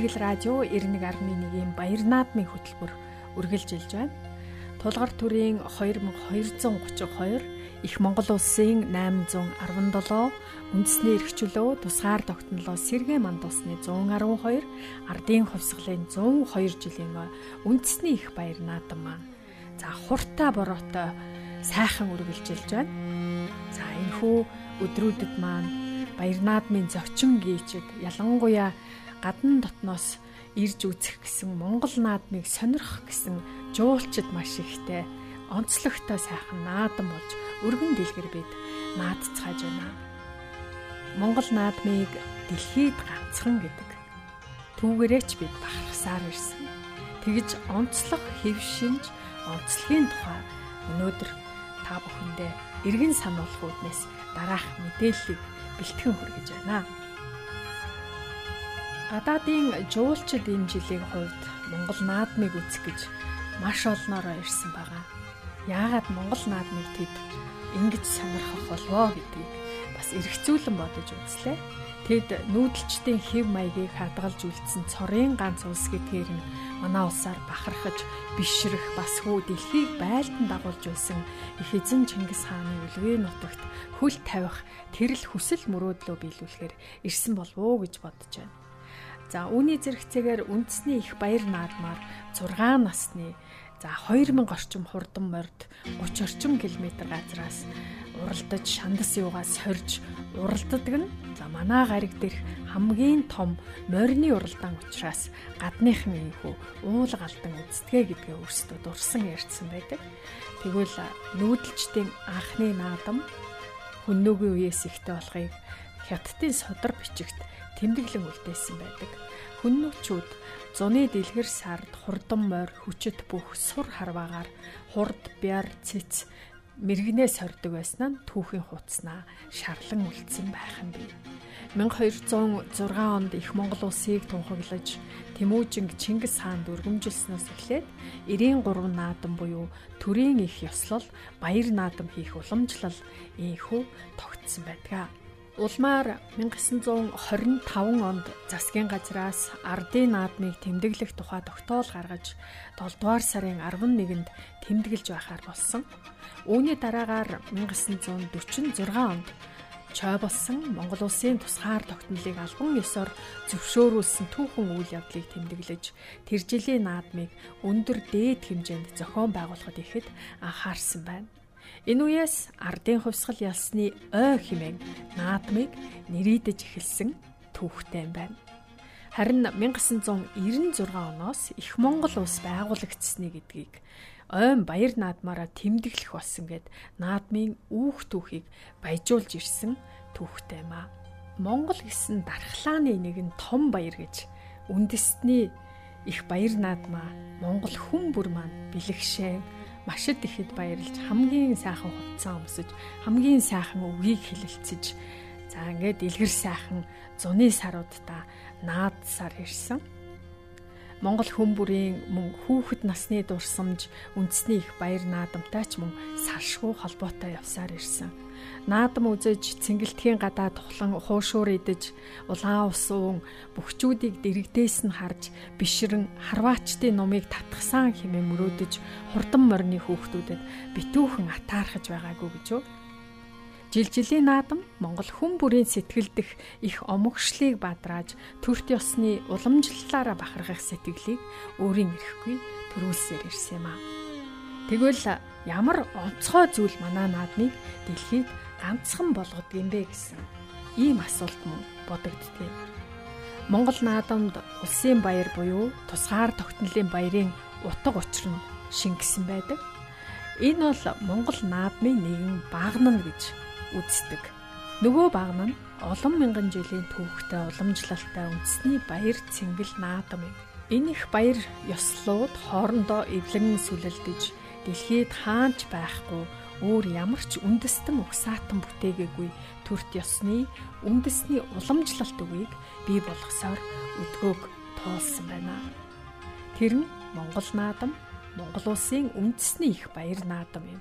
Игэл радио 91.1-ийн Баяр наадмын хөтөлбөр үргэлжилж байна. Тулгар төрийн 2232 их Монгол улсын 817 үндэсний эрхчлөө тусгаар тогтнолоо сэргээ мандусны 112 ардын хувьсгалын 102 жилийн үндэсний их баяр наадам маань за хуртаа бороотой сайхан үргэлжилж байна. За энэхүү өдрүүдэд маань баяр наадмын зочин гүйчэд ялангуяа гадна дотноос ирж үзэх гэсэн Монгол наадмыг сонирхох гэсэн жуулчд маш ихтэй онцлогтой сайхан наадам болж өргөн дэлгэр бид наадцгааж байна. Монгол наадмыг дэлхийд ганцхан гэдэг. Түүгээрээч бид бахархсаар ирсэн. Тэгж онцлог хэв шинж онцлогийн тухай өнөөдөр та бүхэндээ эргэн сануулах үүднээс дараах мэдээллийг бэлтгэн хүргэж байна. Гадаадын жуулчид энэ жилийн хувьд Монгол наадмыг үзэх гэж маш олноороо ирсэн байгаа. Яагаад Монгол наадмыг тэд ингэж сонирхох болвоо гэдгийг бас эргцүүлэн бодож үзлээ. Тэд нүүдэлчдийн хэв маягийг хадгалж үлдсэн цорын ганц улс гэдгээр нь манай улсаар бахархаж бишрэх бас хүү дэлхийг байлдан дагуулж байсан их эзэн Чингис хааны үлгээ нутагт хөл тавих тэрл хүсэл мөрөөдлөө биелүүлэхээр ирсэн болов уу гэж бодож байна. За үүний зэрэгцээгээр үндэсний их баяр наадмаар 6 насны За 2000 орчим хурдан морд 30 орчим километр газраас уралдаж шандас юугаа сорж уралддаг нь за манай гариг дээрх хамгийн том морины уралдаан учраас гадныхан ийхүү уул галдан үздгээ гэдгээ өөрсдөө дурсан ярьсан байдаг. Тэгвэл нүүдэлчдийн анхны наадам хүннөөгийн үеэс ихтэй болохыг хятадын судар бичигт тэмдэглэн үлдээсэн байдаг. Хүннүүчүүд зуны дэлгэр сард хурдан морь хүчит бүх сур харваагаар хурд бяр цэц мэрэгнээс хордог байсан нь түүхийн хууцнаа шарлан үлдсэн байх юм бий. 1206 онд их Монгол улсыг тунхаглаж Тэмүүжинг Чингис хаанд өргөмжилснөөс эхлээд 93 наадам буюу төрийн их ёслол баяр наадам хийх уламжлал ийхүү тогтсон байдаг. Улмаар 1925 онд засгийн газраас ардын наадмыг тэмдэглэх тухай тогтоол гаргаж 7 дугаар сарын 11-нд тэмдэглэж байхаар болсон. Үүний дараагаар 1946 онд чой болсон Монгол улсын тусгаар тогтнолыг албан ёсоор зөвшөөрүүлсэн түүхэн үйл явдлыг тэмдэглэж тэр жилийн наадмыг өндөр дээд хэмжээнд зохион байгуулахад ихэд анхаарсан байна. Энэ үеэс ардын хувьсгал ялсны ой химэн наадмыг нэрийдэж эхэлсэн түүхтэй юм байна. Харин 1996 оноос их Монгол улс байгуулагдсны гэдгийг ойн баяр наадмаараа тэмдэглэх болсон гэд наадмын үүх түүхийг баяжуулж ирсэн түүхтэй юм а. Монгол гэсэн дархлааны нэгэн том баяр гэж үндэстний их баяр наадмаа Монгол хүн бүр маань бэлэгшээ машид ихэд баярлж хамгийн сайхан хувцас өмсөж хамгийн сайхан үгийг хэлэлцэж за ингээд илгэр сайхан зуны саруудаа наад сар ирсэн. Монгол хүн бүрийн мөн хүүхэд насны дурсамж үндэсний их баяр наадамтай ч мөн салшгүй холбоотой явсаар ирсэн наадам үзэж цэнгэлтгийн гадаа тухлан хуушуур идэж улаан усуун бөхчүүдийг дэрэгдээс нь харж бишрэн харваачдын нумыг татгсан хэмээн мөрөөдөж хурдан морины хүүхдүүдэд битүүхэн атаархаж байгаагүй гэж юу Жилжилийн наадам Монгол хүн бүрийн сэтгэл дэх их омогшлыг бадрааж төрт ёсны уламжлалаараа бахархах сэтгэлийг өөрийн эрэхгүй төрүүлсээр ирсэн юм аа. Тэгвэл ямар онцгой зүйл манаа наадмыг дэлхийд ганцхан болгодог юм бэ гэсэн ийм асуулт мөн бодогддгийг. Монгол наадамд улсын баяр буюу тусгаар тогтнолын баярын утга учир нь шингэсэн байдаг. Энэ бол Монгол наадмын нэгэн багнана гэж үздэг. Нөгөө багнана олон мянган жилийн түүхтэй уламжлалтай үндэсний баяр цэнгэл наадам юм. Энэ их баяр ёслууд хоорондоо эвлэн сүлэлдэж дэлхийд хаанч байхгүй өөр ямар ч үндэстэн угсаатан бүтээгээгүй төрт ёсны үндэсний уламжлалт үгийг бий болгосоор өдгөөг туулсан байна. Тэр нь Монгол наадам, Монгол улсын үндэсний их баяр наадам юм.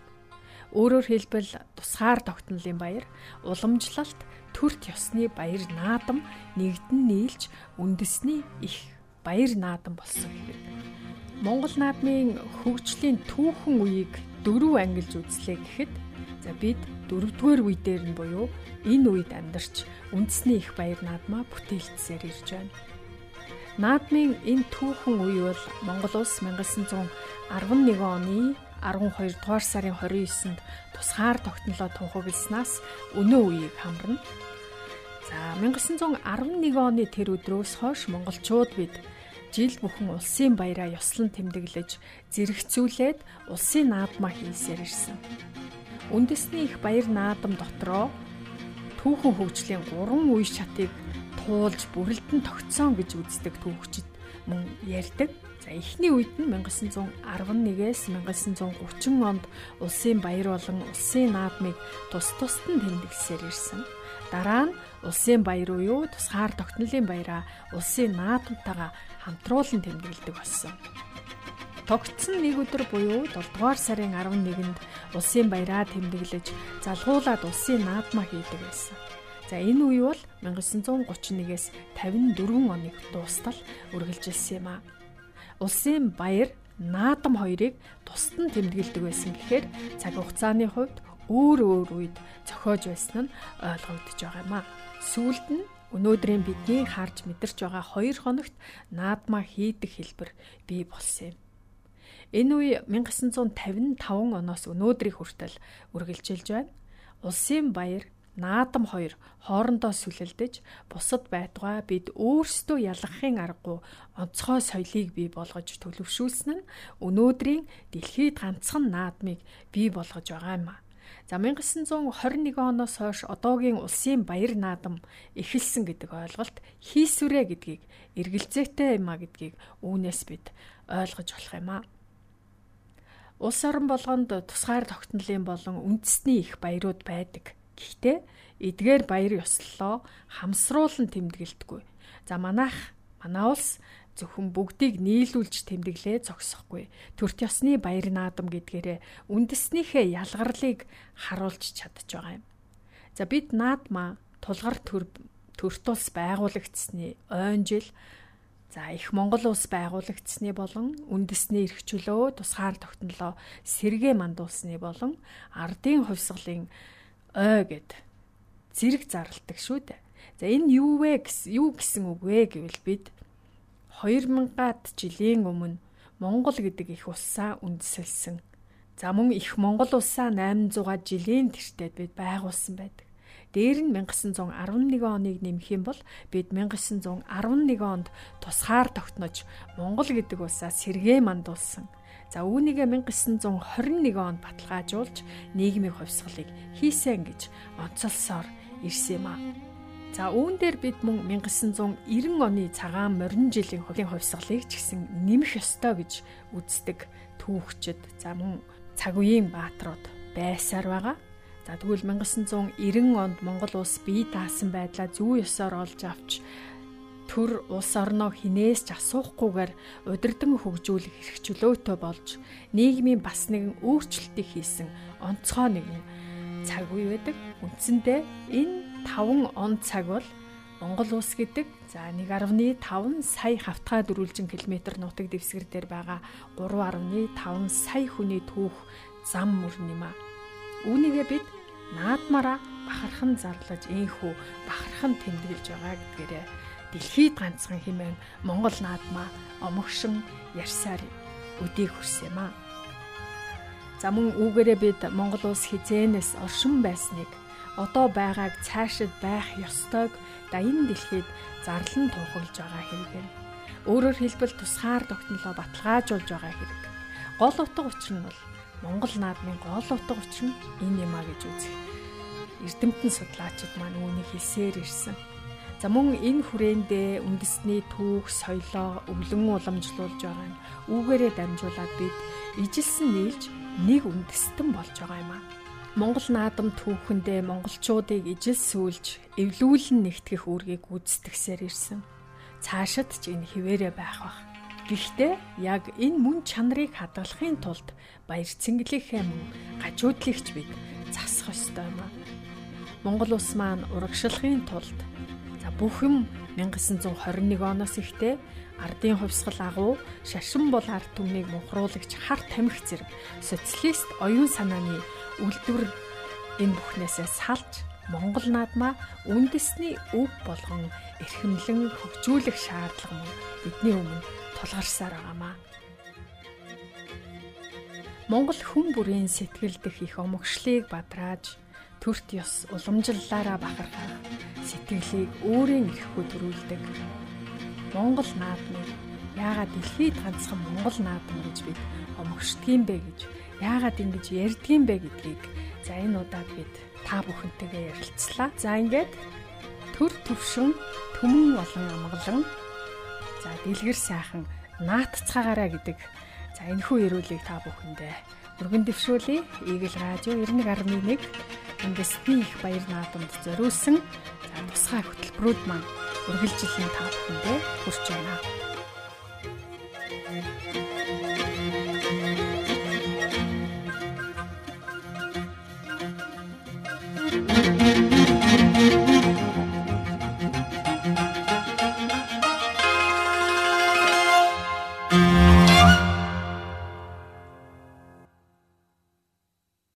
Өөрөөр хэлбэл тусгаар тогтнолын баяр, уламжлалт, төрт ёсны баяр наадам нэгдэн нийлж үндэсний их баяр наадам болсон хэрэг. Монгол наадмын хөгжлийн түүхэн үеийг дөрөв ангилж үзлээ гэхэд за бид дөрөвдүгээр үе дээр нь буюу энэ үед амьдарч үндэсний их баяр наадмаа бүтээлцсээр ирж байна. Наадмын энэ түүхэн үе бол Монгол улс 1911 оны 12 дугаар сарын 29-нд тусгаар тогтнолоо тунхагласнаас өнөө үеийг хамарна. За 1911 оны тэр өдрөөс хойш монголчууд бид жил бүхэн улсын баяраа ёслон тэмдэглэж зэрэгцүүлээд улсын наадмаа хийсээр ирсэн. Үндэсний их баяр наадам дотроо түүхэн хөгжлийн 3 үе шатыг туулж бүрэлдэн тогтсон гэж үздэг түүхчид мөн ярьдаг. За эхний үед нь 1911-ээс 1930 онд улсын баяр болон улсын наадмыг тус тусад нь тэмдэглэсээр ирсэн. Дараа нь улсын баяр уу тусгаар тогтнолын баяраа улсын наадамтайгаа хамтруулан тэмдэглэдэг болсон. Тогтсон нэг өдөр буюу 7 дугаар сарын 11-нд улсын баяраа тэмдэглэж залгуулад улсын наадмаа хийдэг байсан. За энэ үе бол 1931-ээс 54 оныг дуустал үргэлжилсэн юм а улсын баяр наадам хоёрыг тусад нь тэмдэглэдэг байсан гэхээр цаг хугацааны хувьд өөр өөр үед зохиож байсан нь ойлгогдож байгаа юм а. Сүүлд нь өнөөдрийн бидний харж мэдэрч байгаа 2 хоногт наадмаа хийдэг хэлбэр бий болсон юм. Энэ үе 1955 оноос өнөөдрийг хүртэл үргэлжилж байна. Улсын баяр наадам хоёр хоорондоо сүлэлдэж бусад байтугай бид өөрсдөө ялгахын аргагүй онцгой соёлыг бий болгож төлөвшүүлсэн нь өнөөдрийн дэлхийд ганцхан наадмыг бий болгож байгаа юм а. За 1921 оноос хойш одоогийн улсын баяр наадам эхэлсэн гэдэг ойлголт хийсвэрэ гэдгийг эргэлзээтэй юм а гэдгийг үүнээс бид ойлгож болох юм а. Улс орон болгонд тусгаар тогтнолын болон үндэсний их баярууд байдаг. Гэхдээ эдгээр баяр ёслолоо хамсруулан тэмдэглэдэггүй. За манайх манай улс зөвхөн бүгдийг нийлүүлж тэмдэглээ зогсохгүй. Төрт ёсны баяр наадам гэдгээрээ үндэснийхээ ялгарлыг харуулж чадж байгаа юм. За бид наадмаа тулгар төр төрт улс байгуулагдсны ойн жил За их Монгол улс байгуулагдсны болон үндэсний эрх чөлөө тусгаар тогтнолоо сэргээ мандуулсны болон ардын хувьсгалын ой гэд зэрэг зарладаг шүү дээ. За энэ юу вэ гэсэн юу гэсэн үг вэ гэвэл бид 2000-аад жилийн өмнө Монгол гэдэг их улсаа үндэслэсэн. За мөн их Монгол улсаа 800 жилийн тэртет бид байгуулсан байдаг. Дээр нь 1911 оныг нэмэх юм бол бид 1911 онд тусгаар тогтнож Монгол гэдэг улсаа сэргээ мандуулсан. За үүнийгээ 1921 онд баталгаажуулж нийгмийн хувьсгалыг хийсэн гэж онцолсоор ирсэн юм аа. За үүн дээр бид мөн 1990 оны цагаан морин жилийн хувийн хувьсгалыг ч гэсэн нэмэх ёстой гэж үздэг түүхчид за мөн цаг үеийн бааtruуд байсаар байгаа. За тэгвэл 1990 онд Монгол улс бие даасан байдлаа зүү ёсоор олж авч төр улс орноо хинээс ч асуухгүйгээр удирдан хөгжүүлэх эрх чөлөөтэй болж нийгмийн бас нэгэн өөрчлөлтийг хийсэн онцгой нэгэн цаг үе байдаг. Үндсэндээ энэ 5 он цаг бол Монгол улс гэдэг за 1.5 сая хавтгай дөрвөлжин километр нутаг дэвсгэр дээр байгаа 3.5 сая хүний түүх зам мөрн юм а. Үүнийгээ бид наадмаараа бахархан зарлаж энхүү бахархан тэмдэглэж байгаа гэдгээрээ дэлхийд ганцхан хэмээн Монгол наадмаа омогшин ярьсаар өдийг хүрсэн юм аа. За мөн үүгээрээ бид Монгол улс хизээнээс оршин байсныг одоо байгааг цаашид байх ёстойг да энэ дэлхийд зарлан тунхаглаж байгаа хэрэг юм. Өөрөөр хэлбэл тусгаар тогтнолоо баталгаажуулж байгаа хэрэг. Гол утга учир нь бол Монгол наадмын гол утга учир нь энэ юм а гэж үзэх. Эрдэмтэн судлаачид маань үүнийг хэлсээр ирсэн. За мөн энэ хүрээндээ үндэсний түүх, соёлоо өвлөн уламжлуулж байгаа нь үүгээрээ дамжуулаад бид ижилсэн нийлж нэг үндэстэн болж байгаа юм аа. Монгол наадам түүхэндээ монголчуудыг ижил сүүлж, эвлүүлэн нэгтгэх үүргийг гүйцэтгсээр ирсэн. Цаашид ч энэ хിവэрэ байх бах. Гэхдээ яг энэ мөн чанарыг хадгалахын тулд баяр цэнгэлийнхээ мөн гажуудлыгч бид засах ёстой юм аа. Монгол улс маань урагшлахын тулд бүх юм 1921 оноос ихтэй ардын хувьсгал агуу шашин бол ард түмнийг мухруулагч хар тамхи зэрэг социалист оюун санааны үйлдвэр энэ бүхнээсээ салж Монгол наадмаа үндэсний өв болгон эрхэмлэн хөгжүүлэх шаардлага мөн бидний өмнө тулгарсаар байгаамаа. Монгол хүн бүрийн сэтгэл дэх их омогшлыг бадрааж төрт ёс уламжлалаараа бахархах сэтгэлийг өөрийн эрэхгүй төрүүлдэг. Монгол наадмыг яагаад дэлхийд ганцхан Монгол наадам гэж бид омогшдгийм бэ гэж яагаад ингэж ярьдгийм бэ гэдгийг за энэ удаад бид та бүхэнтэйгээ ярилцлаа. За ингээд төр төвшин төмөн болон амгалан за дэлгэр сайхан наатцгаагаараа гэдэг за энэхүү ирүүлгийг та бүхэндээ өргөн дэвшүүлье. Игэл радио 91.1 Инвестний их баяр наадамд зориулсан за тусгай хөтөлбөрүүд маань үргэлжлэн та бүхэндээ хүрч байна.